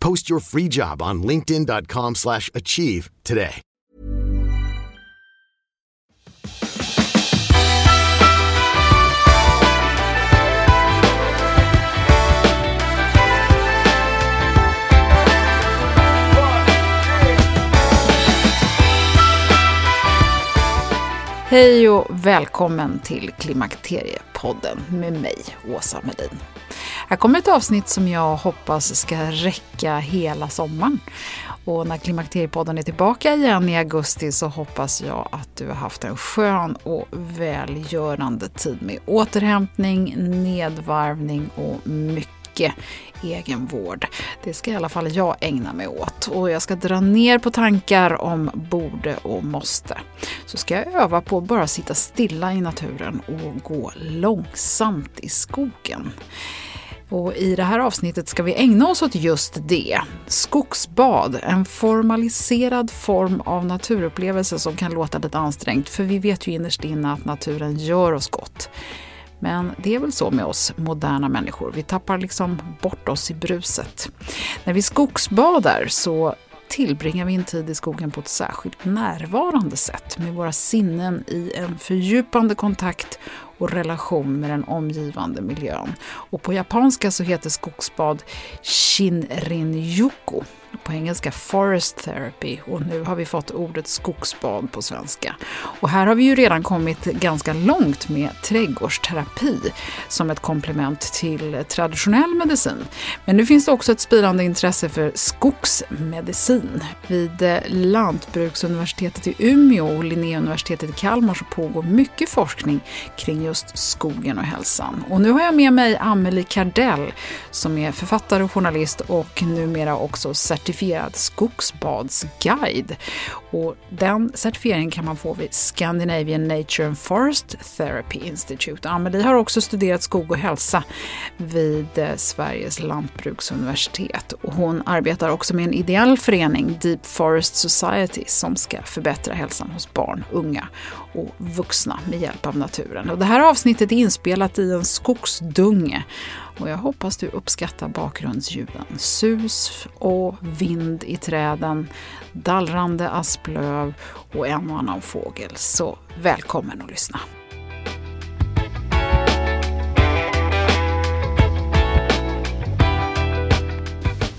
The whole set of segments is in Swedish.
Post your free job on linkedin.com/achieve slash achieve today. Hej och välkommen till podden med mig, Åsa Melin. Här kommer ett avsnitt som jag hoppas ska räcka hela sommaren. Och när Klimakteriepodden är tillbaka igen i augusti så hoppas jag att du har haft en skön och välgörande tid med återhämtning, nedvarvning och mycket egenvård. Det ska i alla fall jag ägna mig åt. Och jag ska dra ner på tankar om borde och måste. Så ska jag öva på att bara sitta stilla i naturen och gå långsamt i skogen. Och I det här avsnittet ska vi ägna oss åt just det. Skogsbad, en formaliserad form av naturupplevelse som kan låta lite ansträngt, för vi vet ju innerst inne att naturen gör oss gott. Men det är väl så med oss moderna människor, vi tappar liksom bort oss i bruset. När vi skogsbadar så tillbringar vi en tid i skogen på ett särskilt närvarande sätt med våra sinnen i en fördjupande kontakt och relation med den omgivande miljön. Och på japanska så heter skogsbad Shinrin-yoku. På engelska Forest Therapy och nu har vi fått ordet skogsbad på svenska. Och här har vi ju redan kommit ganska långt med trädgårdsterapi som ett komplement till traditionell medicin. Men nu finns det också ett spirande intresse för skogsmedicin. Vid Lantbruksuniversitetet i Umeå och Linnéuniversitetet i Kalmar så pågår mycket forskning kring just skogen och hälsan. Och nu har jag med mig Amelie Kardell som är författare och journalist och numera också certifierad skogsbadsguide. Och den certifieringen kan man få vid Scandinavian Nature and Forest Therapy Institute. Amelie har också studerat skog och hälsa vid eh, Sveriges lantbruksuniversitet. Och hon arbetar också med en ideell förening, Deep Forest Society, som ska förbättra hälsan hos barn, unga och vuxna med hjälp av naturen. Och det här avsnittet är inspelat i en skogsdunge och jag hoppas du uppskattar bakgrundsljuden. Sus och vind i träden, dallrande asplöv och en och annan fågel. Så välkommen att lyssna.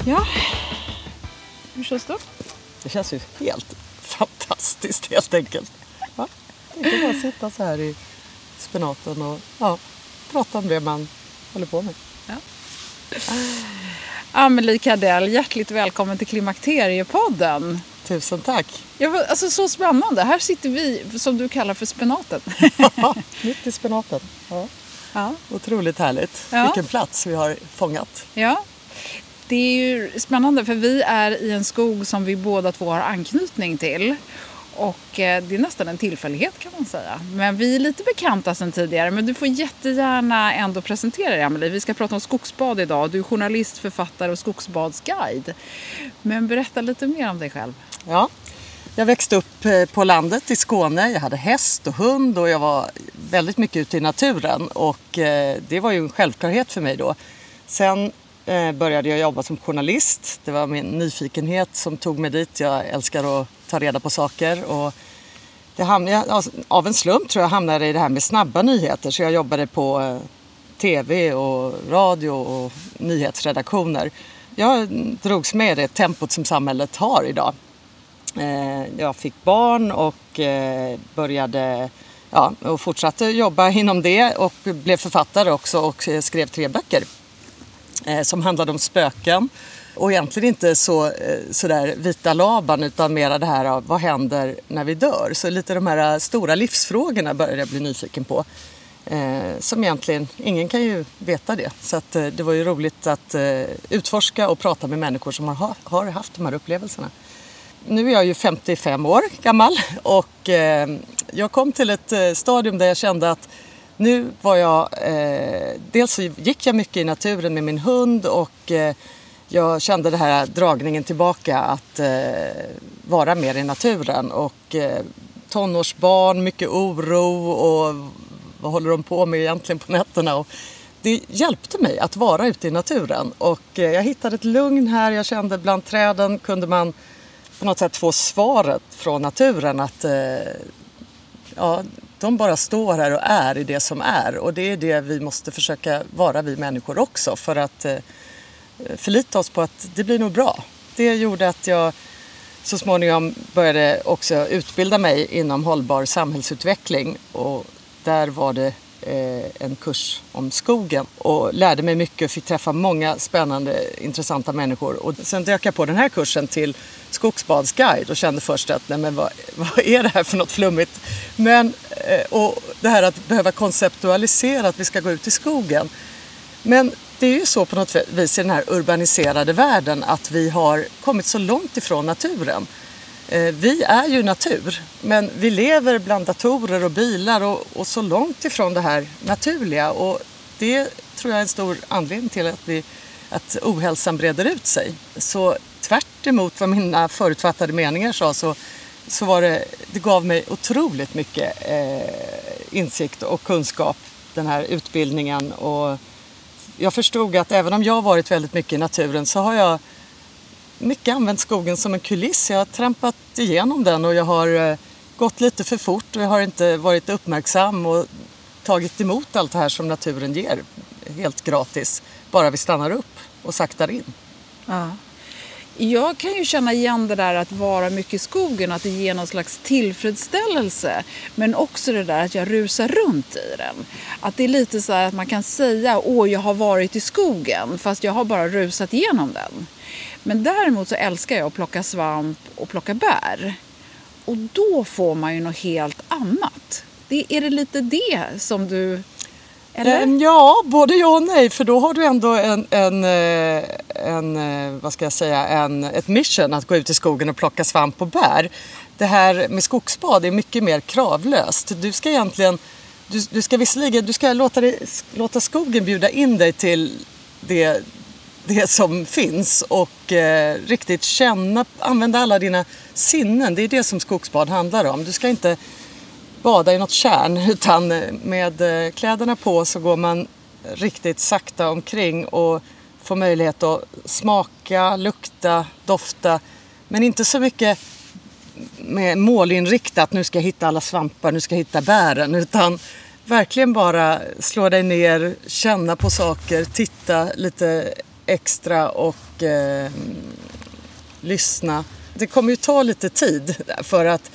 Ja, hur känns det? Det känns ju helt fantastiskt helt enkelt. Ja, det är bara sitta så här i spenaten och ja, prata om det man håller på med. Ja. Amelie Kardell, hjärtligt välkommen till Klimakteriepodden. Tusen tack. Ja, alltså, så spännande. Här sitter vi, som du kallar för spenaten. Mitt i spenaten. Ja. ja. Otroligt härligt. Ja. Vilken plats vi har fångat. Ja. Det är ju spännande för vi är i en skog som vi båda två har anknytning till. Och eh, det är nästan en tillfällighet kan man säga. Men vi är lite bekanta sedan tidigare. Men du får jättegärna ändå presentera dig Amelie. Vi ska prata om skogsbad idag. Du är journalist, författare och skogsbadsguide. Men berätta lite mer om dig själv. Ja, Jag växte upp eh, på landet i Skåne. Jag hade häst och hund och jag var väldigt mycket ute i naturen. Och eh, det var ju en självklarhet för mig då. Sen började jag jobba som journalist. Det var min nyfikenhet som tog mig dit. Jag älskar att ta reda på saker. Och det hamnade, alltså, av en slump tror jag hamnade i det här med snabba nyheter. Så jag jobbade på eh, tv och radio och nyhetsredaktioner. Jag drogs med i det tempot som samhället har idag. Eh, jag fick barn och eh, började ja, och fortsatte jobba inom det och blev författare också och skrev tre böcker som handlade om spöken. Och egentligen inte så, eh, sådär vita laban utan mera det här av vad händer när vi dör. Så lite de här eh, stora livsfrågorna började jag bli nyfiken på. Eh, som egentligen, ingen kan ju veta det. Så att, eh, det var ju roligt att eh, utforska och prata med människor som har, har haft de här upplevelserna nu är jag ju 55 år gammal och eh, jag kom till ett eh, stadium där jag kände att nu var jag... Eh, dels så gick jag mycket i naturen med min hund och eh, jag kände den här dragningen tillbaka att eh, vara mer i naturen. Och eh, tonårsbarn, mycket oro och vad håller de på med egentligen på nätterna? Och det hjälpte mig att vara ute i naturen och eh, jag hittade ett lugn här. Jag kände bland träden kunde man på något sätt få svaret från naturen att eh, ja, de bara står här och är i det som är och det är det vi måste försöka vara vi människor också för att eh, förlita oss på att det blir nog bra. Det gjorde att jag så småningom började också utbilda mig inom hållbar samhällsutveckling och där var det eh, en kurs om skogen och lärde mig mycket och fick träffa många spännande, intressanta människor. Och sen dök jag på den här kursen till skogsbadsguide och kände först att nej men vad, vad är det här för något flummigt? Men, eh, och det här att behöva konceptualisera att vi ska gå ut i skogen. Men det är ju så på något vis i den här urbaniserade världen att vi har kommit så långt ifrån naturen. Eh, vi är ju natur, men vi lever bland datorer och bilar och, och, så långt ifrån det här naturliga. Och det tror jag är en stor anledning till att, vi, att ohälsan breder ut sig. Så tvärt emot vad mina förutfattade meningar sa så, så var det, det gav mig otroligt mycket eh, insikt och kunskap, den här utbildningen. Och jag förstod att även om jag varit väldigt mycket i naturen så har jag mycket använt skogen som en kuliss. Jag har trampat igenom den och jag har eh, gått lite för fort och jag har inte varit uppmärksam och tagit emot allt det här som naturen ger helt gratis. Bara vi stannar upp och saktar in. Ja. Jag kan ju känna igen det där att vara mycket i skogen, att det ger någon slags tillfredsställelse. Men också det där att jag rusar runt i den. Att det är lite så att man kan säga åh jag har varit i skogen fast jag har bara rusat igenom den. Men däremot så älskar jag att plocka svamp och plocka bär. Och då får man ju något helt annat. Det, är det lite det som du... Eller? Eh, ja, både ja och nej. För då har du ändå en, en, eh, en, eh, vad ska jag säga, en, ett mission att gå ut i skogen och plocka svamp och bär. Det här med skogsbad är mycket mer kravlöst. Du ska egentligen, du, du ska visserligen, du ska låta, dig, låta skogen bjuda in dig till det det som finns och eh, riktigt känna, använda alla dina sinnen. Det är det som skogsbad handlar om. Du ska inte bada i något kärn utan eh, med eh, kläderna på så går man riktigt sakta omkring och får möjlighet att smaka, lukta, dofta. Men inte så mycket med målinriktat, nu ska jag hitta alla svampar, nu ska jag hitta bären. Utan verkligen bara slå dig ner, känna på saker, titta lite extra och eh, lyssna. Det kommer ju ta lite tid för att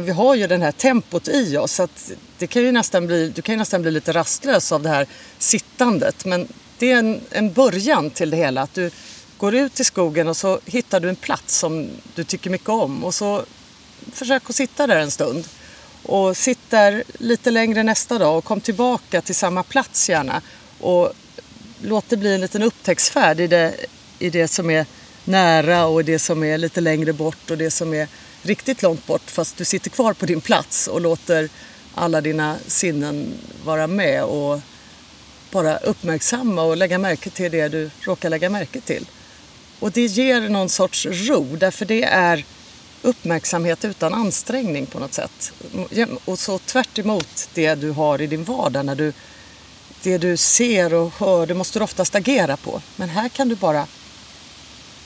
vi har ju det här tempot i oss. Så att det kan ju nästan bli, du kan ju nästan bli lite rastlös av det här sittandet. Men det är en, en början till det hela. Att du går ut i skogen och så hittar du en plats som du tycker mycket om. Och så försök att sitta där en stund. Och sitt där lite längre nästa dag och kom tillbaka till samma plats gärna. Och låt det bli en liten upptäcktsfärd i det, i det som är nära och det som är lite längre bort och det som är riktigt långt bort fast du sitter kvar på din plats och låter alla dina sinnen vara med och bara uppmärksamma och lägga märke till det du råkar lägga märke till. Och det ger någon sorts ro därför det är uppmärksamhet utan ansträngning på något sätt. Och så tvärt emot det du har i din vardag. När du, det du ser och hör, det måste du oftast agera på. Men här kan du bara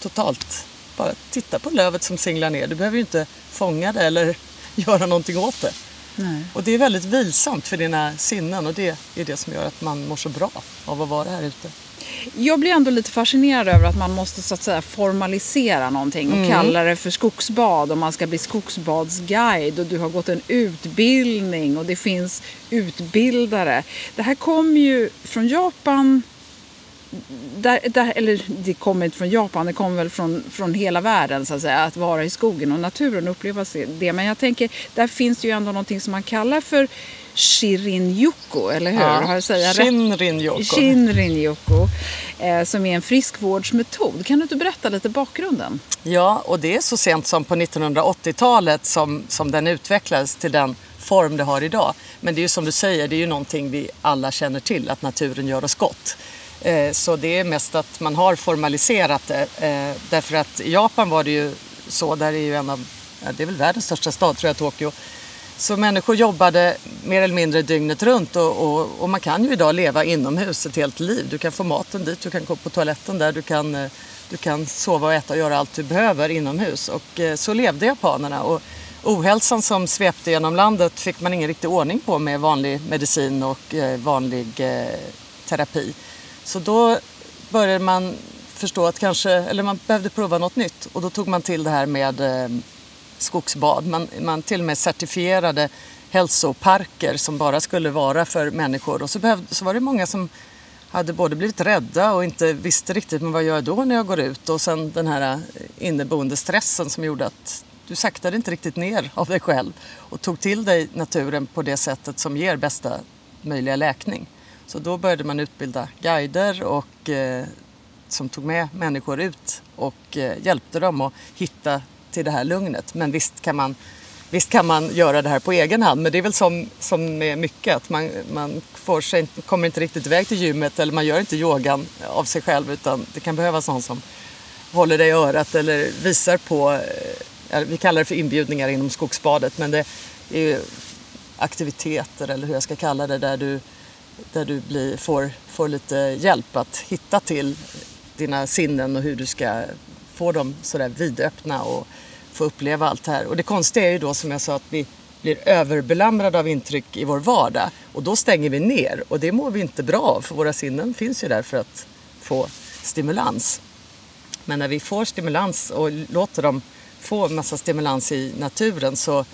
totalt bara titta på lövet som singlar ner. Du behöver ju inte fånga det eller göra någonting åt det. Nej. Och det är väldigt vilsamt för dina sinnen och det är det som gör att man mår så bra av att vara här ute. Jag blir ändå lite fascinerad över att man måste så att säga formalisera någonting och mm. kalla det för skogsbad och man ska bli skogsbadsguide och du har gått en utbildning och det finns utbildare. Det här kommer ju från Japan där, där, eller det kommer inte från Japan, det kommer väl från, från hela världen så att säga. Att vara i skogen och naturen och uppleva det. Men jag tänker, där finns det ju ändå någonting som man kallar för Shirin-yoku, eller hur? Ja, Har säga Shinrin-yoku. Shinrin-yoku, eh, som är en friskvårdsmetod. Kan du inte berätta lite bakgrunden? Ja, och det är så sent som på 1980-talet som, som den utvecklades till den form det har idag. Men det är ju som du säger, det är ju någonting vi alla känner till, att naturen gör oss gott. Eh, så det är mest att man har formaliserat det. Eh, därför att i Japan var det ju så, där är ju en av, det är väl världens största stad tror jag, Tokyo. Så människor jobbade mer eller mindre dygnet runt och, och, och, man kan ju idag leva inomhus ett helt liv. Du kan få maten dit, du kan gå på toaletten där, du kan, eh, du kan sova och äta och göra allt du behöver inomhus. Och så levde japanerna. Och ohälsan som svepte genom landet fick man ingen riktig ordning på med vanlig medicin och vanlig terapi. Så då började man förstå att kanske, eller man behövde prova något nytt och då tog man till det här med eh, skogsbad. Man, man till och med certifierade hälsoparker som bara skulle vara för människor och så, behövde, så var det många som hade både blivit rädda och inte visste riktigt men vad gör jag då när jag går ut och sen den här eh, inneboende stressen som gjorde att du saktade inte riktigt ner av dig själv och tog till dig naturen på det sättet som ger bästa möjliga läkning. Så då började man utbilda guider och, eh, som tog med människor ut och eh, hjälpte dem att hitta till det här lugnet. Men visst kan man, visst kan man göra det här på egen hand men det är väl som, som med mycket att man, man får sig, kommer inte riktigt iväg till gymmet eller man gör inte yogan av sig själv utan det kan behövas någon som håller dig i örat eller visar på, eh, vi kallar det för inbjudningar inom skogsbadet men det är ju aktiviteter eller hur jag ska kalla det där du där du blir, får, får lite hjälp att hitta till dina sinnen och hur du ska få dem sådär vidöppna och få uppleva allt det här. Och det konstiga är ju då som jag sa att vi blir överbelamrade av intryck i vår vardag och då stänger vi ner och det mår vi inte bra av för våra sinnen finns ju där för att få stimulans. Men när vi får stimulans och låter dem få massa stimulans i naturen så,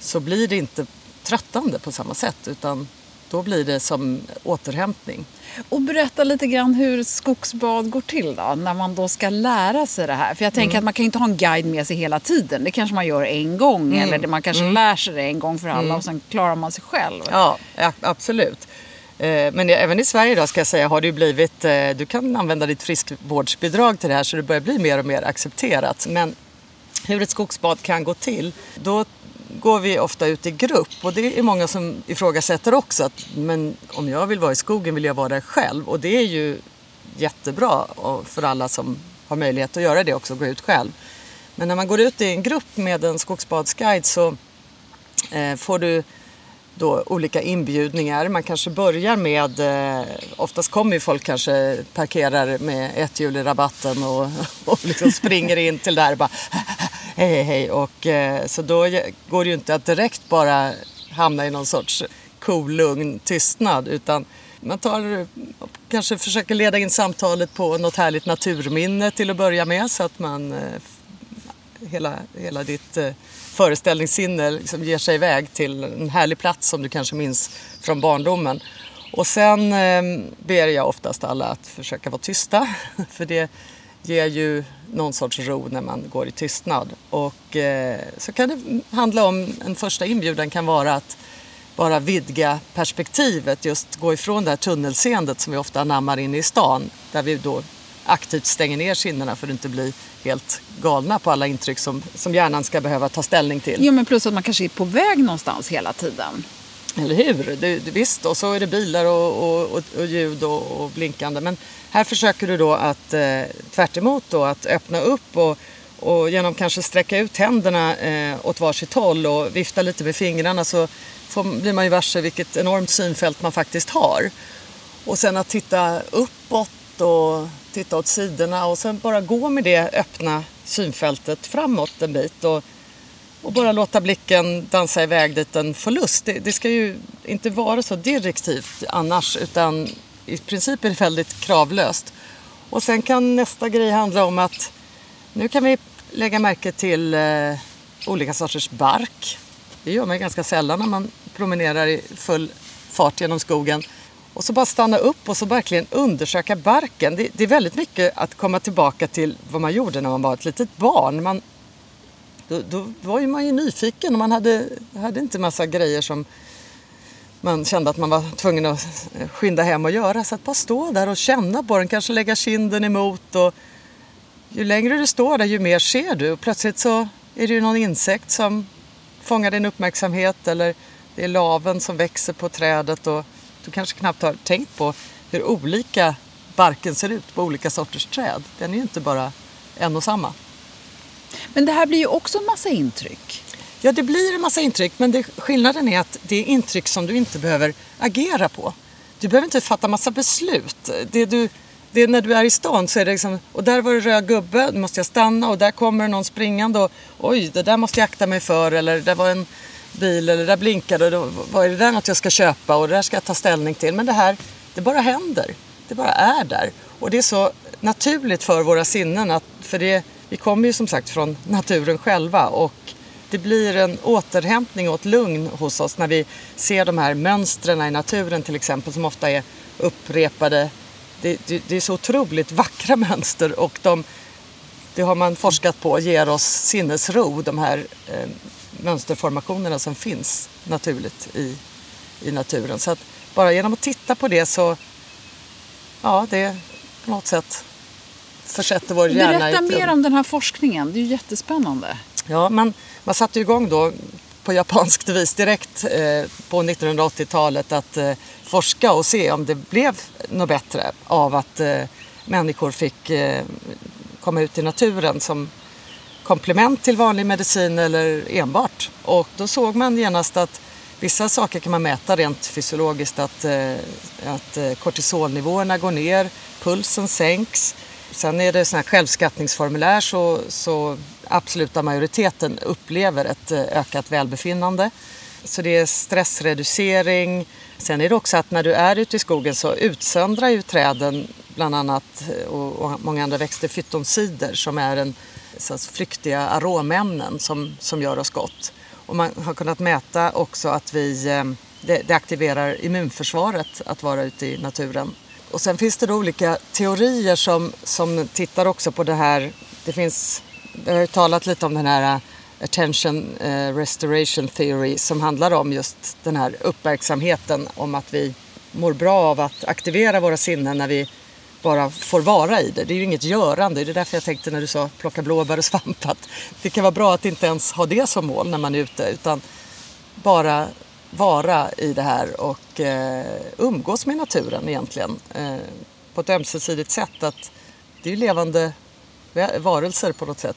så blir det inte tröttande på samma sätt utan då blir det som återhämtning. Och berätta lite grann hur skogsbad går till då, när man då ska lära sig det här. För jag tänker mm. att man kan inte ha en guide med sig hela tiden. Det kanske man gör en gång mm. eller man kanske mm. lär sig det en gång för alla mm. och sen klarar man sig själv. Ja, absolut. Eh, men även i Sverige då ska jag säga har det blivit, eh, du kan använda ditt friskvårdsbidrag till det här så det börjar bli mer och mer accepterat. Men hur ett skogsbad kan gå till, då går vi ofta ut i grupp och det är många som ifrågasätter också att men om jag vill vara i skogen vill jag vara där själv och det är ju jättebra för alla som har möjlighet att göra det också, gå ut själv. Men när man går ut i en grupp med en skogsbadsguide så eh, får du då olika inbjudningar. Man kanske börjar med, eh, oftast kommer ju folk kanske parkerar med ett hjul i rabatten och, och liksom springer in till där och bara hej hej hej. Och, eh, så då går det ju inte att direkt bara hamna i någon sorts cool, lugn tystnad utan man tar, kanske försöker leda in samtalet på något härligt naturminne till att börja med så att man eh, hela, hela ditt eh, föreställningssinne liksom ger sig iväg till en härlig plats som du kanske minns från barndomen. Och sen eh, ber jag oftast alla att försöka vara tysta för det ger ju någon sorts ro när man går i tystnad. Och eh, så kan det handla om, en första inbjudan kan vara att bara vidga perspektivet, just gå ifrån det här tunnelseendet som vi ofta anammar inne i stan, där vi då aktivt stänger ner sinnena för att inte bli helt galna på alla intryck som, som hjärnan ska behöva ta ställning till. Ja, men plus att man kanske är på väg någonstans hela tiden. Eller hur? Det, det, visst, och så är det bilar och, och, och ljud och, och, blinkande. Men här försöker du då att eh, tvärt då, att öppna upp och, Och genom kanske sträcka ut händerna eh, åt varsitt håll och vifta lite med fingrarna så får, blir man ju varse vilket enormt synfält man faktiskt har. Och sen att titta uppåt och titta åt sidorna och sen bara gå med det öppna synfältet framåt en bit och, och bara låta blicken dansa iväg dit den får lust. Det, det ska ju inte vara så direktivt annars utan i princip är det väldigt kravlöst. Och sen kan nästa grej handla om att nu kan vi lägga märke till eh, olika sorters bark. Det gör man ganska sällan när man promenerar i full fart genom skogen. Och så bara stanna upp och så verkligen undersöka barken. Det, det, är väldigt mycket att komma tillbaka till vad man gjorde när man var ett litet barn. Man, då, då var ju man ju nyfiken och man hade, hade inte massa grejer som man kände att man var tvungen att eh, skynda hem och göra. Så att bara stå där och känna på den, kanske lägga kinden emot. Och ju längre du står där ju mer ser du. Och plötsligt så är det ju någon insekt som fångar din uppmärksamhet eller det är laven som växer på trädet och du kanske knappt har tänkt på hur olika barken ser ut på olika sorters träd. Den är ju inte bara en och samma. Men det här blir ju också en massa intryck. Ja, det blir en massa intryck, men det, skillnaden är att det är intryck som du inte behöver agera på. Du behöver inte fatta massa beslut. Det du, det är när du är i stan så är det liksom, och där var det röd gubbe, då måste jag stanna och där kommer någon springande och oj, det där måste jag akta mig för eller det var en bil eller där blinkade och då, vad är det där något jag ska köpa och det där ska jag ta ställning till. Men det här, det bara händer. Det bara är där. Och det är så naturligt för våra sinnen att, för det, vi kommer ju som sagt från naturen själva och det blir en återhämtning och ett lugn hos oss när vi ser de här mönstren i naturen till exempel som ofta är upprepade. Det, det, det är så otroligt vackra mönster och de, det har man forskat på ger oss sinnesro, de här eh, mönsterformationerna som finns naturligt i, i naturen. Så att bara genom att titta på det så, ja det på något sätt försätter vår hjärna Berätta mer om den här forskningen, det är ju jättespännande. Ja, men man satte igång då på japanskt vis direkt eh, på 1980-talet att eh, forska och se om det blev något bättre av att eh, människor fick eh, komma ut i naturen som komplement till vanlig medicin eller enbart. Och då såg man genast att vissa saker kan man mäta rent fysiologiskt, att, eh, att eh, kortisolnivåerna går ner, pulsen sänks. Sen är det sådana här självskattningsformulär så, så absoluta majoriteten upplever ett eh, ökat välbefinnande. Så det är stressreducering. Sen är det också att när du är ute i skogen så utsöndrar ju träden bland annat och många andra växter fytonsider som är en så flyktiga aromämnen som, som gör oss gott. Och man har kunnat mäta också att vi, eh, det, det aktiverar immunförsvaret att vara ute i naturen. Och sen finns det då olika teorier som, som tittar också på det här. Det finns, jag har ju talat lite om den här eh, attention eh, restoration theory som handlar om just den här uppmärksamheten om att vi mår bra av att aktivera våra sinnen när vi bara får vara i det. Det är ju inget görande. Det är därför jag tänkte när du sa plocka blåbär och svamp att det kan vara bra att inte ens ha det som mål när man är ute utan bara vara i det här och eh, umgås med naturen egentligen eh, på ett ömsesidigt sätt. Att det är ju levande varelser på något sätt.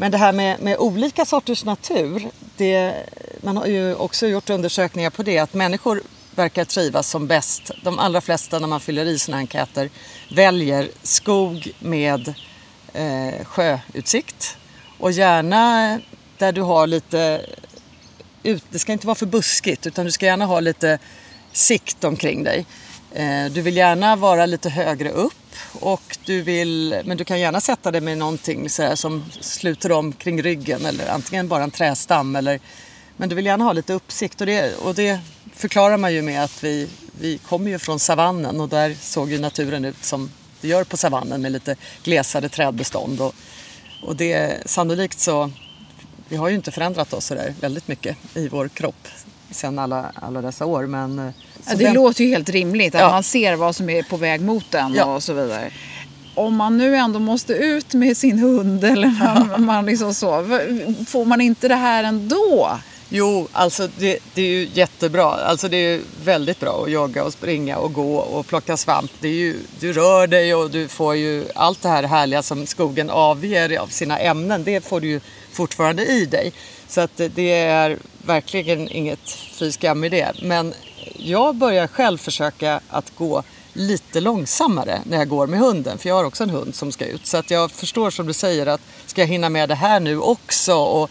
Men det här med, med olika sorters natur, det, man har ju också gjort undersökningar på det att människor verkar trivas som bäst. De allra flesta när man fyller i sina enkäter väljer skog med eh, sjöutsikt och gärna där du har lite ut, det ska inte vara för buskigt utan du ska gärna ha lite sikt omkring dig. Eh, du vill gärna vara lite högre upp och du vill, men du kan gärna sätta dig med någonting så här, som sluter om kring ryggen eller antingen bara en trästam eller men du vill gärna ha lite uppsikt och det, och det förklarar man ju med att vi, vi kommer ju från savannen och där såg ju naturen ut som det gör på savannen med lite glesare trädbestånd och, och det sannolikt så vi har ju inte förändrat oss sådär väldigt mycket i vår kropp sedan alla, alla dessa år. Men, eh, ja, det den... låter ju helt rimligt att ja. man ser vad som är på väg mot den ja. och så vidare. Om man nu ändå måste ut med sin hund eller man, man liksom så, får man inte det här ändå? Jo, alltså det, det, är ju jättebra. Alltså det är väldigt bra att jogga och springa och gå och plocka svamp. Det är ju, du rör dig och du får ju allt det här härliga som skogen avger av sina ämnen. Det får du ju fortfarande i dig. Så att det är verkligen inget fy skam i det. Men jag börjar själv försöka att gå lite långsammare när jag går med hunden. För jag har också en hund som ska ut. Så att jag förstår som du säger att ska jag hinna med det här nu också? Och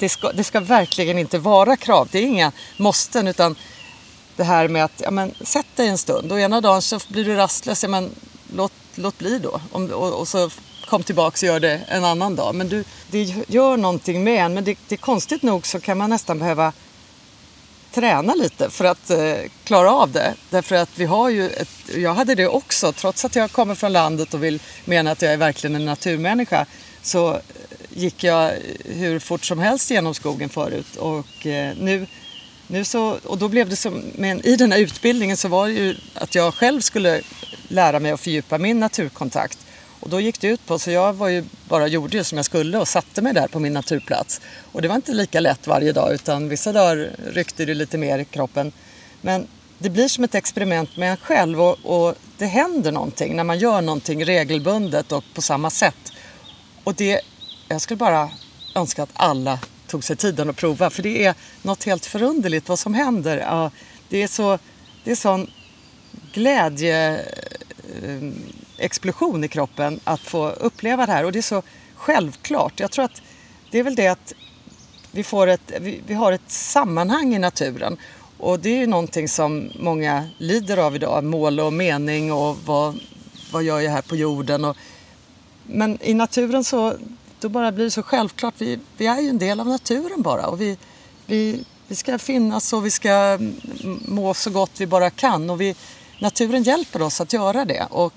det ska, det ska verkligen inte vara krav. Det är inga måsten utan det här med att ja, men, sätt dig en stund och ena dagen så blir du rastlös. Ja, men, låt, låt bli då. Om, och, och så kom tillbaka och gör det en annan dag. Men du, det gör någonting med en. Men det, det är konstigt nog så kan man nästan behöva träna lite för att eh, klara av det. Därför att vi har ju, ett, jag hade det också, trots att jag kommer från landet och vill mena att jag är verkligen en naturmänniska så eh, gick jag hur fort som helst genom skogen förut och eh, nu, nu så, och då blev det som, men i den här utbildningen så var det ju att jag själv skulle lära mig att fördjupa min naturkontakt. Och då gick det ut på, så jag var ju bara gjorde ju som jag skulle och satte mig där på min naturplats. Och det var inte lika lätt varje dag utan vissa dagar ryckte det lite mer i kroppen. Men det blir som ett experiment med en själv och, och det händer någonting när man gör någonting regelbundet och på samma sätt. Och det, jag skulle bara önska att alla tog sig tiden att prova för det är något helt förunderligt vad som händer. Ja, det är så, det är sån glädje eh, explosion i kroppen att få uppleva det här och det är så självklart. Jag tror att det är väl det att vi, får ett, vi, vi har ett sammanhang i naturen och det är ju någonting som många lider av idag, mål och mening och vad, vad gör jag här på jorden? Och, men i naturen så då bara blir det så självklart. Vi, vi är ju en del av naturen bara och vi, vi, vi ska finnas och vi ska må så gott vi bara kan och vi, naturen hjälper oss att göra det. Och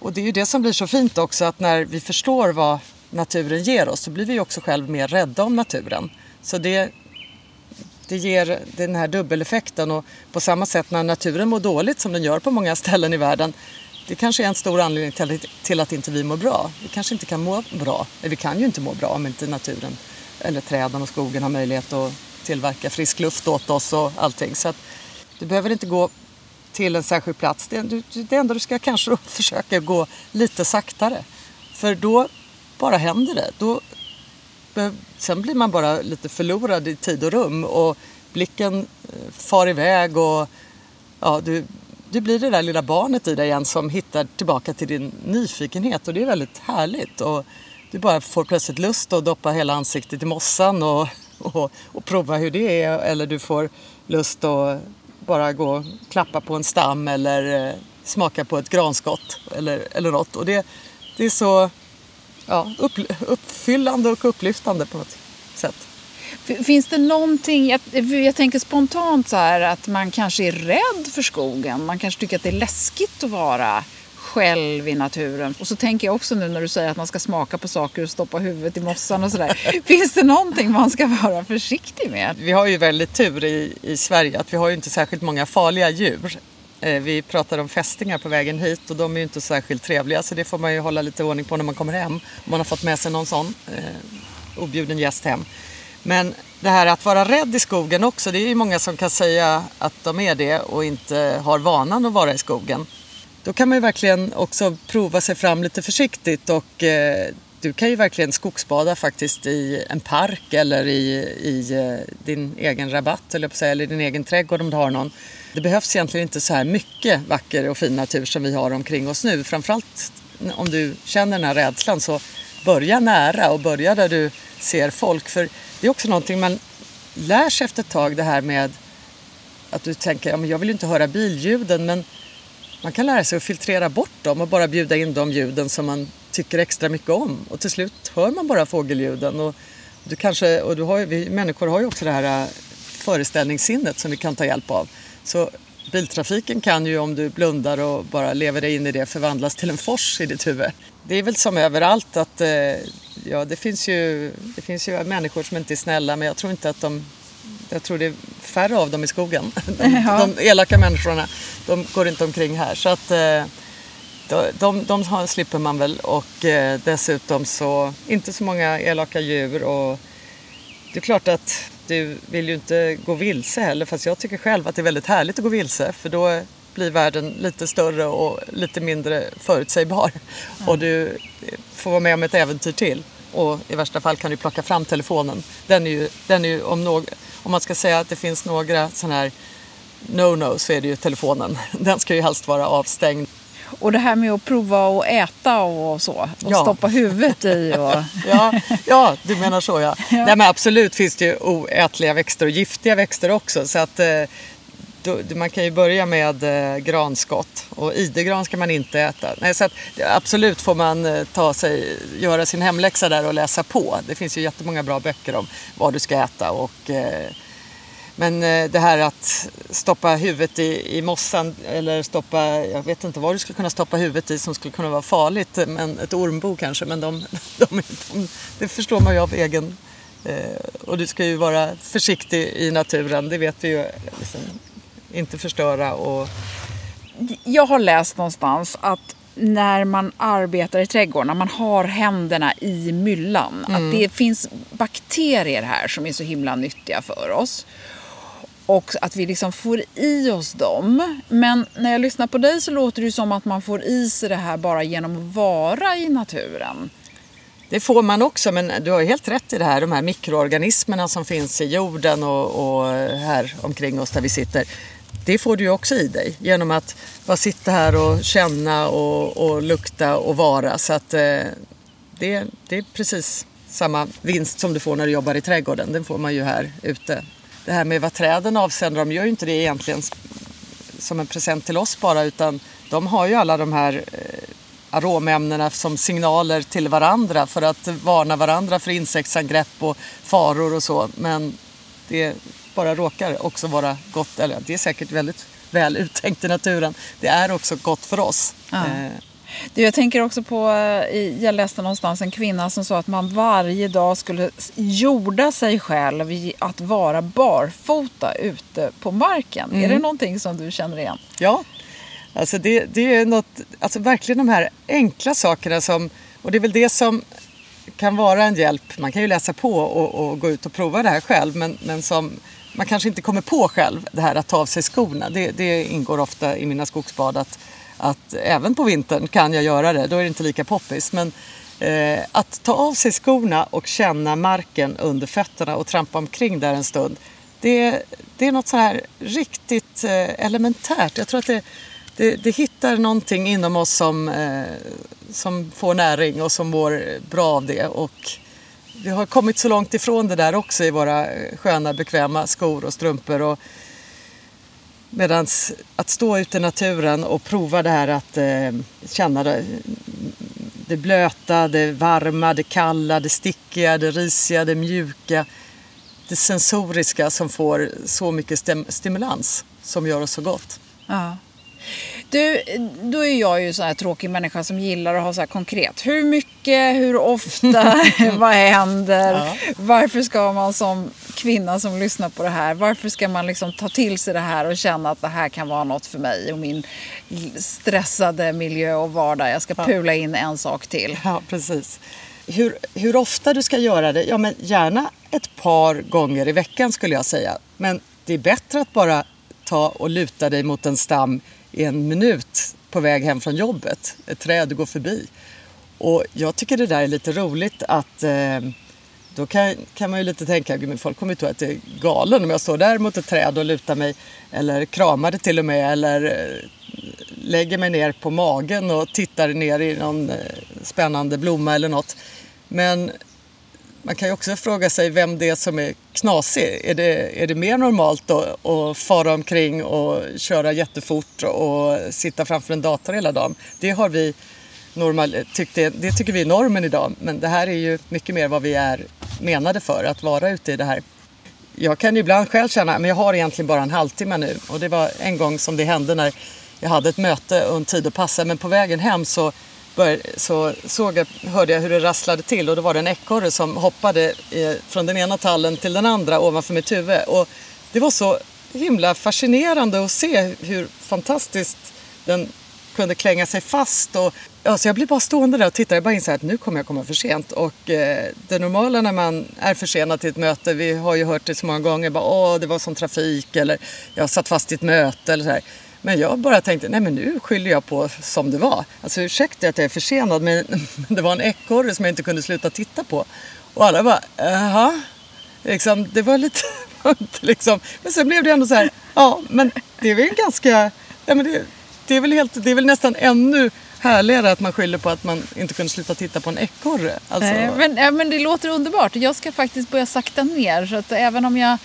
och det är ju det som blir så fint också att när vi förstår vad naturen ger oss så blir vi också själv mer rädda om naturen. Så det, det ger den här dubbeleffekten och på samma sätt när naturen mår dåligt som den gör på många ställen i världen det kanske är en stor anledning till, till att inte vi mår bra. Vi kanske inte kan må bra. Vi kan ju inte må bra om inte naturen eller träden och skogen har möjlighet att tillverka frisk luft åt oss och allting. Så att du behöver inte gå till en särskild plats. Det, det, enda du ska kanske försöka gå lite saktare. För då bara händer det. Då, sen blir man bara lite förlorad i tid och rum och blicken eh, far iväg och ja, du, du blir det där lilla barnet i dig igen som hittar tillbaka till din nyfikenhet och det är väldigt härligt. Och du bara får plötsligt lust att doppa hela ansiktet i mossan och, och, och prova hur det är eller du får lust att bara gå och klappa på en stam eller eh, smaka på ett granskott eller, eller något. Och det, det är så ja, upp, uppfyllande och upplyftande på något sätt. Finns det någonting, jag, jag, tänker spontant så här att man kanske är rädd för skogen. Man kanske tycker att det är läskigt att vara själv i naturen. Och så tänker jag också nu när du säger att man ska smaka på saker och stoppa huvudet i mossan och sådär. Finns det någonting man ska vara försiktig med? Vi har ju väldigt tur i, i Sverige att vi har ju inte särskilt många farliga djur. Eh, vi pratade om fästingar på vägen hit och de är ju inte särskilt trevliga så det får man ju hålla lite ordning på när man kommer hem. Om man har fått med sig någon sån eh, objuden gäst hem. Men det här att vara rädd i skogen också, det är ju många som kan säga att de är det och inte har vanan att vara i skogen. Då kan man ju verkligen också prova sig fram lite försiktigt och eh, du kan ju verkligen skogsbada faktiskt i en park eller i, i eh, din egen rabatt eller, på säga, eller din egen trädgård om du har någon. Det behövs egentligen inte så här mycket vacker och fin natur som vi har omkring oss nu. Framförallt om du känner den här rädslan så börja nära och börja där du ser folk. För det är också någonting man lär sig efter ett tag det här med att du tänker, ja, men jag vill ju inte höra billjuden men man kan lära sig att filtrera bort dem och bara bjuda in de ljuden som man tycker extra mycket om. Och till slut hör man bara fågelljuden. Och du kanske, och du har, vi människor har ju också det här äh, föreställningssinnet som vi kan ta hjälp av. Så biltrafiken kan ju om du blundar och bara lever dig in i det förvandlas till en fors i ditt huvud. Det är väl som överallt att äh, ja, det, finns ju, det finns ju människor som inte är snälla men jag tror inte att de jag tror det är färre av dem i skogen. De, ja. de elaka människorna, de går inte omkring här. Så att äh, de, de, de slipper man väl och eh, dessutom så inte så många elaka djur och det är klart att du vill ju inte gå vilse heller fast jag tycker själv att det är väldigt härligt att gå vilse för då blir världen lite större och lite mindre förutsägbar mm. och du får vara med om ett äventyr till och i värsta fall kan du plocka fram telefonen. Den är ju, den är ju om, någ, om man ska säga att det finns några sådana här no-no så är det ju telefonen. Den ska ju helst vara avstängd. Och det här med att prova att äta och så. Och ja. stoppa huvudet i. Och... ja, ja, du menar så ja. ja. Nej, men absolut finns det ju oätliga växter och giftiga växter också. Så att, eh, då, man kan ju börja med eh, granskott. Och idegran ska man inte äta. Nej, så att, absolut får man eh, ta sig, göra sin hemläxa där och läsa på. Det finns ju jättemånga bra böcker om vad du ska äta. Och, eh, men eh, det här att stoppa huvudet i, i mossan eller stoppa, jag vet inte vad du skulle kunna stoppa huvudet i som skulle kunna vara farligt, men ett ormbo kanske, men de, de, de, det förstår man ju av egen... Eh, och du ska ju vara försiktig i naturen, det vet vi ju. Liksom. Inte förstöra och... Jag har läst någonstans att när man arbetar i trädgården, när man har händerna i myllan, mm. att det finns bakterier här som är så himla nyttiga för oss och att vi liksom får i oss dem. Men när jag lyssnar på dig så låter det som att man får i sig det här bara genom att vara i naturen. Det får man också, men du har helt rätt i det här. De här mikroorganismerna som finns i jorden och, och här omkring oss där vi sitter. Det får du ju också i dig genom att bara sitta här och känna och, och lukta och vara. Så att eh, det, det är precis samma vinst som du får när du jobbar i trädgården. Den får man ju här ute det här med vad träden avsänder, de gör ju inte det egentligen som en present till oss bara utan de har ju alla de här eh, aromämnena som signaler till varandra för att varna varandra för insektsangrepp och faror och så. Men det bara råkar också vara gott, eller det är säkert väldigt väl uttänkt i naturen. Det är också gott för oss. Ja. Eh, du, jag tänker också på, eh, jag läste någonstans en kvinna som sa att man varje dag skulle jorda sig själv att vara barfota ute på marken. Mm. Är det mm. någonting som du känner igen? Ja, alltså det, det är något, alltså verkligen de här enkla sakerna som, och det är väl det som kan vara en hjälp. Man kan ju läsa på och, och gå ut och prova det här själv men, men som man kanske inte kommer på själv, det här att ta av sig skorna. Det, det ingår ofta i mina skogsbad att att även på vintern kan jag göra det. Då är det inte lika poppis. Men Eh, att ta av sig skorna och känna marken under fötterna och trampa omkring där en stund. Det, det är något så här riktigt eh, elementärt. Jag tror att det, det, det, hittar någonting inom oss som, eh, som får näring och som mår bra av det. Och vi har kommit så långt ifrån det där också i våra eh, sköna bekväma skor och strumpor. Och, Medan att stå ute i naturen och prova det här att eh, känna det, det blöta, det varma, det kalla, det stickiga, det risiga, det mjuka. Det sensoriska som får så mycket stimulans som gör oss så gott. Ja. Du, då är jag ju så här tråkig människa som gillar att ha så här konkret. Hur mycket, hur ofta, vad händer? Ja. Varför ska man som kvinna som lyssnar på det här, varför ska man liksom ta till sig det här och känna att det här kan vara något för mig och min stressade miljö och vardag. Jag ska ja. pula in en sak till. Ja, precis. Hur, hur ofta du ska göra det? Ja, men gärna ett par gånger i veckan skulle jag säga. Men det är bättre att bara ta och luta dig mot en stam i en minut på väg hem från jobbet. Ett träd du går förbi. Och jag tycker det där är lite roligt att eh, då kan, kan man ju lite tänka, men folk kommer ju tro att jag är galen om jag står där mot ett träd och lutar mig eller kramar det till och med eller eh, lägger mig ner på magen och tittar ner i någon eh, spännande blomma eller något. Men man kan ju också fråga sig vem det är som är knasig. Är det, är det mer normalt att, att fara omkring och köra jättefort och sitta framför en dator hela dagen? Det har vi normal, tyckte, det tycker vi är normen idag. Men det här är ju mycket mer vad vi är menade för, att vara ute i det här. Jag kan ju ibland själv känna att jag har egentligen bara en halvtimme nu. Och det var en gång som det hände när jag hade ett möte och en tid att passa. Men på vägen hem så började, så såg jag, hörde jag hur det rasslade till och då var det en ekorre som hoppade eh, från den ena tallen till den andra ovanför mitt huvud. Och det var så himla fascinerande att se hur fantastiskt den kunde klänga sig fast. Och, ja, så jag blev bara stående där och tittade. Jag bara insåg att nu kommer jag komma för sent. Och eh, det normala när man är försenad till ett möte, vi har ju hört det så många gånger, bara, Åh, det var som trafik eller jag satt fast i ett möte eller så här. Men jag bara tänkte, nej men nu skyller jag på som det var. Alltså ursäkta att jag är försenad men det var en ekorre som jag inte kunde sluta titta på. Och alla bara, jaha. Liksom, det var lite, liksom. Men sen blev det ändå så här, ja men det är väl ganska, ja, men det, det, är väl helt, det är väl nästan ännu härligare att man skyller på att man inte kunde sluta titta på en ekorre. Alltså... men, men det låter underbart. Jag ska faktiskt börja sakta ner. Så att även om jag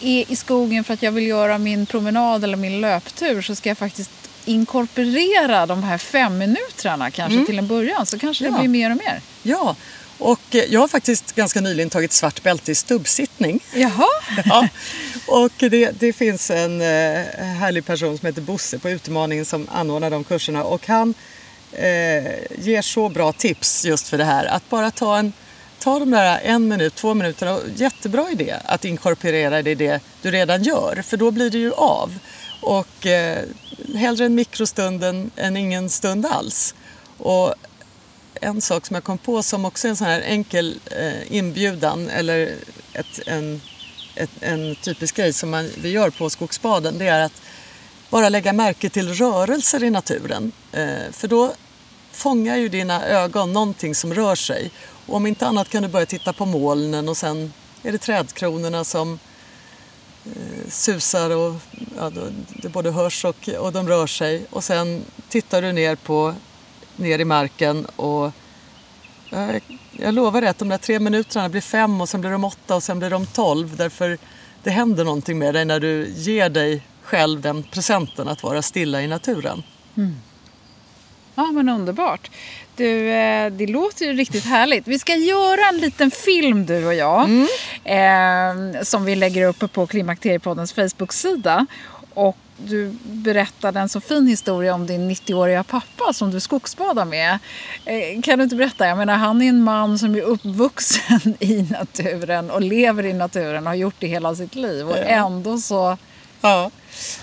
är i skogen för att jag vill göra min promenad eller min löptur så ska jag faktiskt inkorporera de här fem minuterna kanske mm. till en början så kanske det blir mer och mer. Ja, och eh, jag har faktiskt ganska nyligen tagit svart bälte i stubbsittning. Jaha. Ja. Och det, det finns en eh, härlig person som heter Bosse på Utmaningen som anordnar de kurserna och han eh, ger så bra tips just för det här. Att bara ta en ta de där en minut, två minuter. Jättebra idé att inkorporera det i det du redan gör, för då blir det ju av. Och eh, hellre en mikrostund än, än ingen stund alls. Och en sak som jag kom på som också är en sån här enkel eh, inbjudan eller ett, en, ett, en typisk grej som man, vi gör på skogsbaden det är att bara lägga märke till rörelser i naturen. Eh, för då fångar ju dina ögon någonting som rör sig och om inte annat kan du börja titta på molnen och sen är det trädkronorna som eh, susar och ja, det både hörs och, och de rör sig. Och sen tittar du ner, på, ner i marken och jag, jag lovar dig att de där tre minuterna blir fem och sen blir de åtta och sen blir de tolv. Därför det händer någonting med dig när du ger dig själv den presenten att vara stilla i naturen. Mm. Ja, men underbart. Du, eh, det låter ju riktigt härligt. Vi ska göra en liten film du och jag. Mm. Eh, som vi lägger upp på Klimakteriepoddens Facebook-sida. Och du berättade en så fin historia om din 90-åriga pappa som du skogsbadar med. Eh, kan du inte berätta? Jag menar, han är en man som är uppvuxen i naturen och lever i naturen och har gjort det hela sitt liv. Och ändå så... Ja.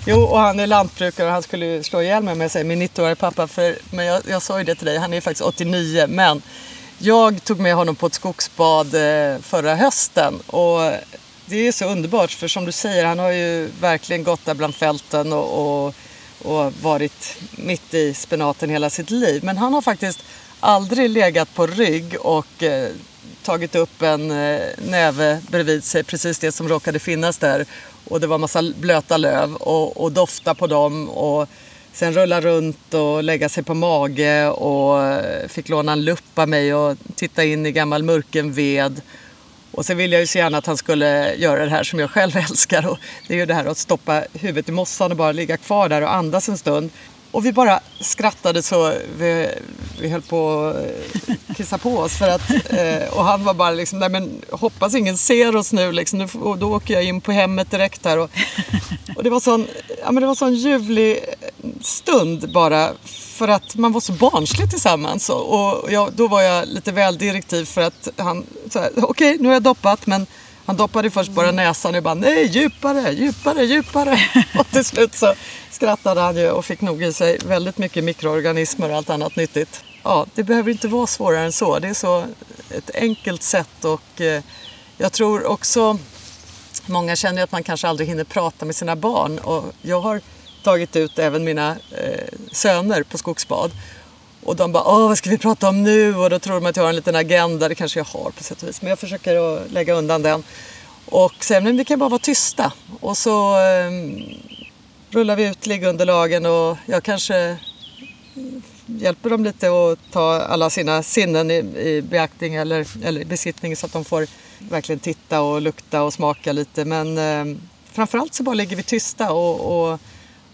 Jo, och han är lantbrukare och han skulle slå ihjäl mig om jag säger min 90-åriga pappa. För, men jag, jag sa ju det till dig, han är faktiskt 89. Men jag tog med honom på ett skogsbad eh, förra hösten. Och det är så underbart, för som du säger, han har ju verkligen gått där bland fälten och, och, och varit mitt i spenaten hela sitt liv. Men han har faktiskt aldrig legat på rygg och eh, tagit upp en eh, näve bredvid sig, precis det som råkade finnas där. Och det var massa blöta löv och, och dofta på dem och sen rulla runt och lägga sig på mage och eh, fick låna en lupp av mig och titta in i gammal murken ved. Och sen ville jag ju så gärna att han skulle göra det här som jag själv älskar. Och det är ju det här att stoppa huvudet i mossan och bara ligga kvar där och andas en stund. Och vi bara skrattade så vi, vi höll på att eh, kissa på oss. För att, eh, och han var bara liksom, nej men hoppas ingen ser oss nu liksom. Och då åker jag in på hemmet direkt här. Och, och det var sån, ja men det var sån ljuvlig eh, stund bara. För att man var så barnslig tillsammans. Och jag, då var jag lite väl direktiv för att han, okej okay, nu har jag doppat men han doppade först bara näsan och bara nej djupare, djupare, djupare. Och till slut så skrattade han ju och fick nog i sig väldigt mycket mikroorganismer och allt annat nyttigt. Ja, det behöver inte vara svårare än så. Det är så ett enkelt sätt och eh, jag tror också Många känner att man kanske aldrig hinner prata med sina barn och jag har tagit ut även mina eh, söner på skogsbad. Och de bara, Åh, vad ska vi prata om nu? Och då tror de att jag har en liten agenda, det kanske jag har på sätt och vis. Men jag försöker att lägga undan den. Och sen, men vi kan bara vara tysta. Och så eh, rullar vi ut liggunderlagen och jag kanske hjälper dem lite att ta alla sina sinnen i, i beaktning eller, eller besittning så att de får verkligen titta och lukta och smaka lite. Men eh, framförallt så bara ligger vi tysta och, och,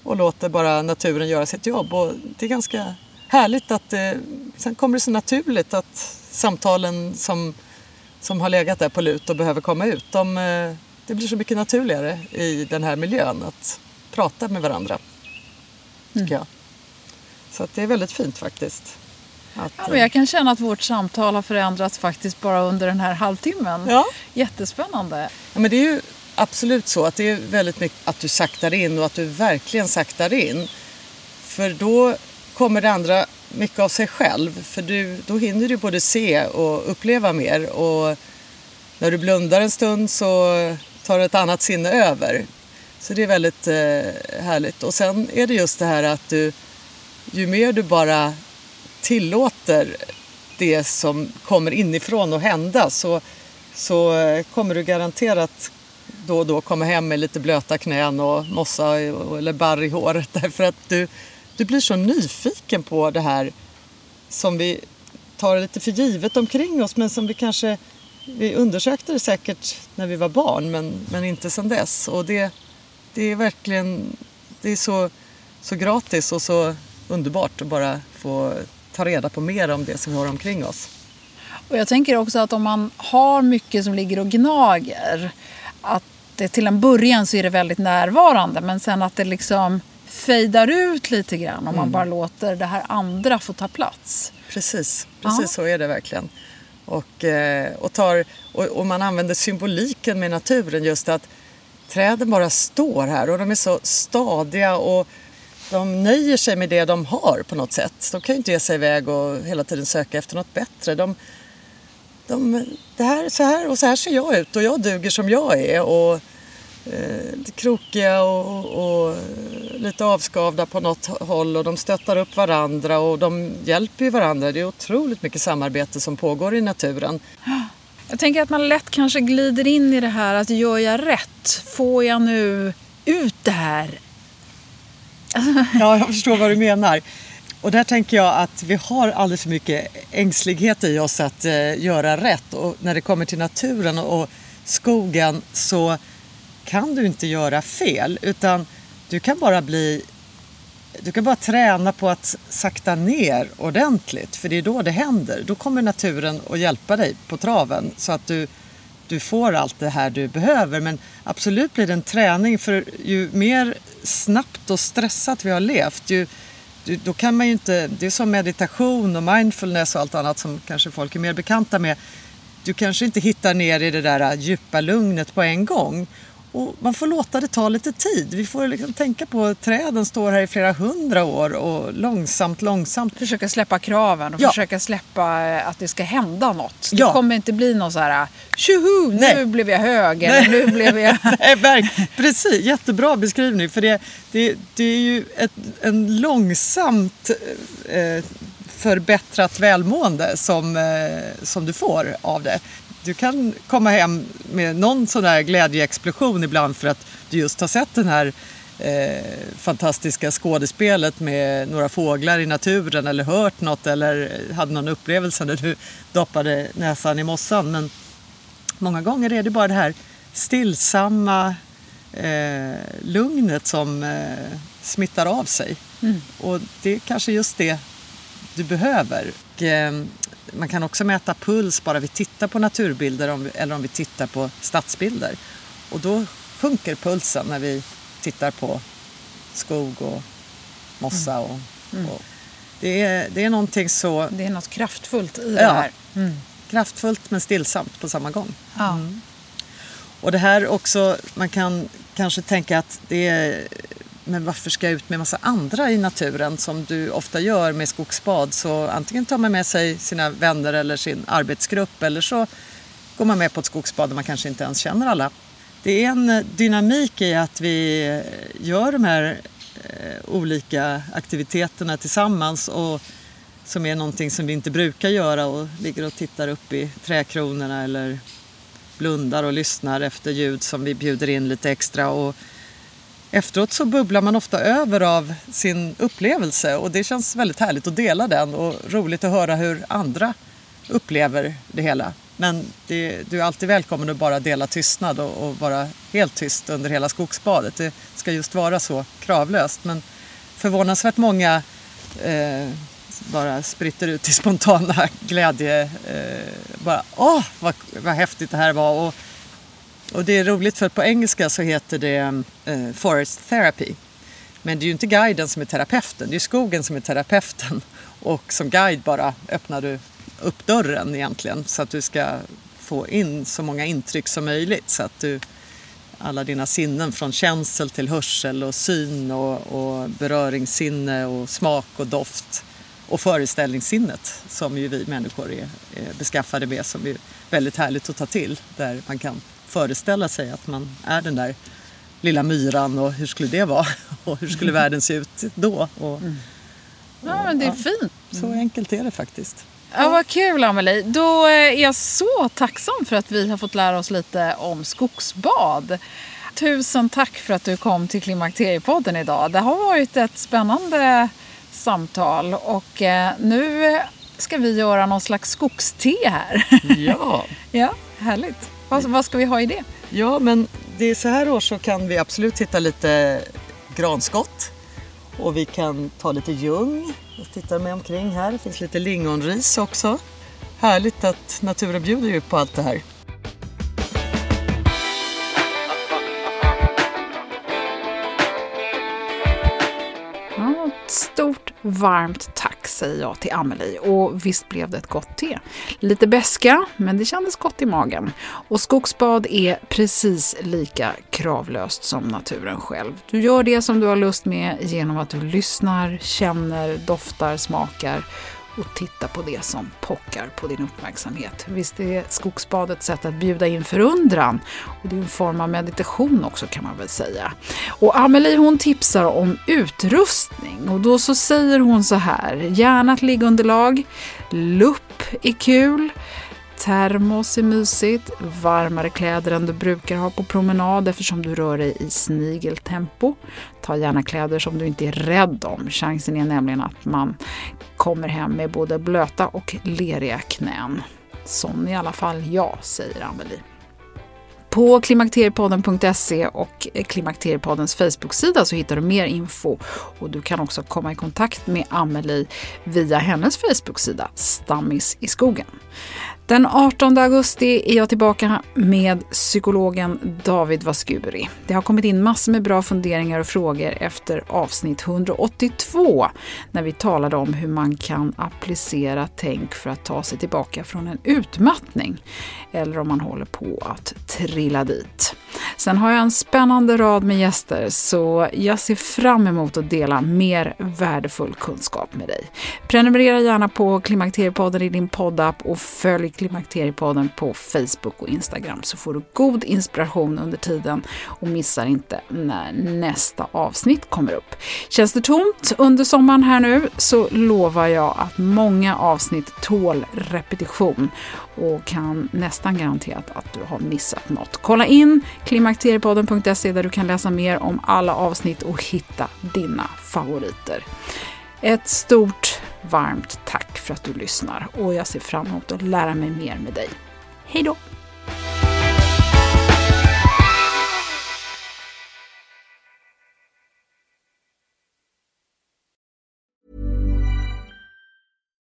och, låter bara naturen göra sitt jobb. Och det är ganska härligt att eh, sen kommer det så naturligt att samtalen som, som har legat där på lut och behöver komma ut, de, eh, det blir så mycket naturligare i den här miljön att prata med varandra. Mm. Jag. Så det är väldigt fint faktiskt. Att, ja, men jag kan känna att vårt samtal har förändrats faktiskt bara under den här halvtimmen. Ja. Jättespännande. Ja, men det är ju absolut så att det är väldigt mycket att du saktar in och att du verkligen saktar in. För då kommer det andra mycket av sig själv. För du, då hinner du både se och uppleva mer. Och när du blundar en stund så tar ett annat sinne över. Så det är väldigt eh, härligt. Och sen är det just det här att du, ju mer du bara tillåter det som kommer inifrån att hända så, så kommer du garanterat då och då komma hem med lite blöta knän och mossa eller barr i håret därför att du, du blir så nyfiken på det här som vi tar lite för givet omkring oss men som vi kanske vi undersökte det säkert när vi var barn men, men inte sedan dess. Och det, det är verkligen det är så, så gratis och så underbart att bara få ta reda på mer om det som vi har omkring oss. Och jag tänker också att om man har mycket som ligger och gnager att det, till en början så är det väldigt närvarande men sen att det liksom fejdar ut lite grann om mm. man bara låter det här andra få ta plats. Precis, precis Aha. så är det verkligen. Och, eh, och, tar, och, och, man använder symboliken med naturen just att träden bara står här och de är så stadiga och de nöjer sig med det de har på något sätt. De kan ju inte ge sig iväg och hela tiden söka efter något bättre. De, de, det här, så här och så här ser jag ut och jag duger som jag är. Och, eh, krokiga och, och, lite avskavda på något håll och de stöttar upp varandra och de hjälper ju varandra. Det är otroligt mycket samarbete som pågår i naturen. Jag tänker att man lätt kanske glider in i det här att gör jag rätt? Får jag nu ut det här? Ja, jag förstår vad du menar. Och där tänker jag att vi har alldeles för mycket ängslighet i oss att eh, göra rätt. Och när det kommer till naturen och skogen så kan du inte göra fel utan du kan bara bli du kan bara träna på att sakta ner ordentligt för det är då det händer. Då kommer naturen att hjälpa dig på traven så att du, du får allt det här du behöver. Men absolut blir det en träning för ju mer snabbt och stressat vi har levt ju, då kan man ju inte, det är som meditation och mindfulness och allt annat som kanske folk är mer bekanta med. Du kanske inte hittar ner i det där djupa lugnet på en gång. Och man får låta det ta lite tid. Vi får liksom tänka på att träden står här i flera hundra år och långsamt, långsamt. Försöka släppa kraven och ja. försöka släppa eh, att det ska hända något. Det ja. kommer inte bli någon så här tjoho, nu blev jag hög eller nu blev jag... Nej, precis, jättebra beskrivning. För det, det, det är ju ett, en långsamt eh, förbättrat välmående som, eh, som du får av det. Du kan komma hem med någon sån där glädjeexplosion ibland för att du just har sett den här eh, fantastiska skådespelet med några fåglar i naturen eller hört något eller hade någon upplevelse när du doppade näsan i mossan. Men många gånger är det bara det här stillsamma eh, lugnet som eh, smittar av sig. Mm. Och det är kanske just det du behöver. Och, eh, man kan också mäta puls bara vi tittar på naturbilder om, eller om vi tittar på stadsbilder. Och då sjunker pulsen när vi tittar på skog och mossa. Och, mm. och det, är, det är någonting så... Det är något kraftfullt i det här. Mm. Kraftfullt men stillsamt på samma gång. Ja. Mm. Och det här också, man kan kanske tänka att det är men varför ska jag ut med massa andra i naturen som du ofta gör med skogsbad? Så antingen tar man med sig sina vänner eller sin arbetsgrupp eller så går man med på ett skogsbad där man kanske inte ens känner alla. Det är en eh, dynamik i att vi eh, gör de här eh, olika aktiviteterna tillsammans och som är någonting som vi inte brukar göra och ligger och tittar upp i trädkronorna eller blundar och lyssnar efter ljud som vi bjuder in lite extra. Och efteråt så bubblar man ofta över av sin upplevelse och det känns väldigt härligt att dela den och roligt att höra hur andra upplever det hela. Men det, du är alltid välkommen att bara dela tystnad och, och, vara helt tyst under hela skogsbadet. Det ska just vara så kravlöst. Men förvånansvärt många eh, bara spritter ut i spontana glädje. Eh, bara åh, vad, vad häftigt det här var. Och, och det är roligt för på engelska så heter det eh, Forest Therapy. Men det är ju inte guiden som är terapeuten, det är skogen som är terapeuten. Och som guide bara öppnar du upp dörren egentligen så att du ska få in så många intryck som möjligt. Så att du, alla dina sinnen från känsel till hörsel och syn och, och beröringssinne och smak och doft och föreställningssinnet som ju vi människor är, är beskaffade med som är väldigt härligt att ta till. Där man kan föreställa sig att man är den där lilla myran och hur skulle det vara? Och hur skulle världen se ut då? Och, mm. Ja, men det är ja, fint. Så enkelt är det faktiskt. Ja, vad kul Amelie. Då är jag så tacksam för att vi har fått lära oss lite om skogsbad. Tusen tack för att du kom till Klimakteriepodden idag. Det har varit ett spännande samtal och eh, nu ska vi göra någon slags skogste här. Ja. ja, härligt. Vad, vad ska vi ha i det? Ja, men det är så här år så kan vi absolut hitta lite granskott och vi kan ta lite ljung. Jag tittar mig omkring här. Det finns lite lingonris också. Härligt att naturen bjuder ju på allt det här. Varmt tack säger jag till Amelie och visst blev det ett gott te. Lite beska men det kändes gott i magen. Och skogsbad är precis lika kravlöst som naturen själv. Du gör det som du har lust med genom att du lyssnar, känner, doftar, smakar och titta på det som pockar på din uppmärksamhet. Visst är skogsbadet ett sätt att bjuda in förundran? Och det är en form av meditation också kan man väl säga. Och Amelie hon tipsar om utrustning. Och då så säger hon så här, gärna ett liggunderlag, lupp är kul, Termos är mysigt, varmare kläder än du brukar ha på promenad eftersom du rör dig i snigeltempo. Ta gärna kläder som du inte är rädd om. Chansen är nämligen att man kommer hem med både blöta och leriga knän. Som i alla fall jag, säger Amelie. På klimakteriepodden.se och Klimakteriepoddens Facebook-sida så hittar du mer info och du kan också komma i kontakt med Amelie via hennes Facebook-sida Stammis i skogen. Den 18 augusti är jag tillbaka med psykologen David Vaskuri. Det har kommit in massor med bra funderingar och frågor efter avsnitt 182 när vi talade om hur man kan applicera tänk för att ta sig tillbaka från en utmattning eller om man håller på att trilla dit. Sen har jag en spännande rad med gäster så jag ser fram emot att dela mer värdefull kunskap med dig. Prenumerera gärna på Klimakteriepodden i din poddapp och följ Klimakteriepodden på Facebook och Instagram så får du god inspiration under tiden och missar inte när nästa avsnitt kommer upp. Känns det tomt under sommaren här nu så lovar jag att många avsnitt tål repetition och kan nästan garanterat att du har missat något. Kolla in klimakteriepodden.se där du kan läsa mer om alla avsnitt och hitta dina favoriter. Ett stort varmt tack för att du lyssnar och jag ser fram emot att lära mig mer med dig. Hej då!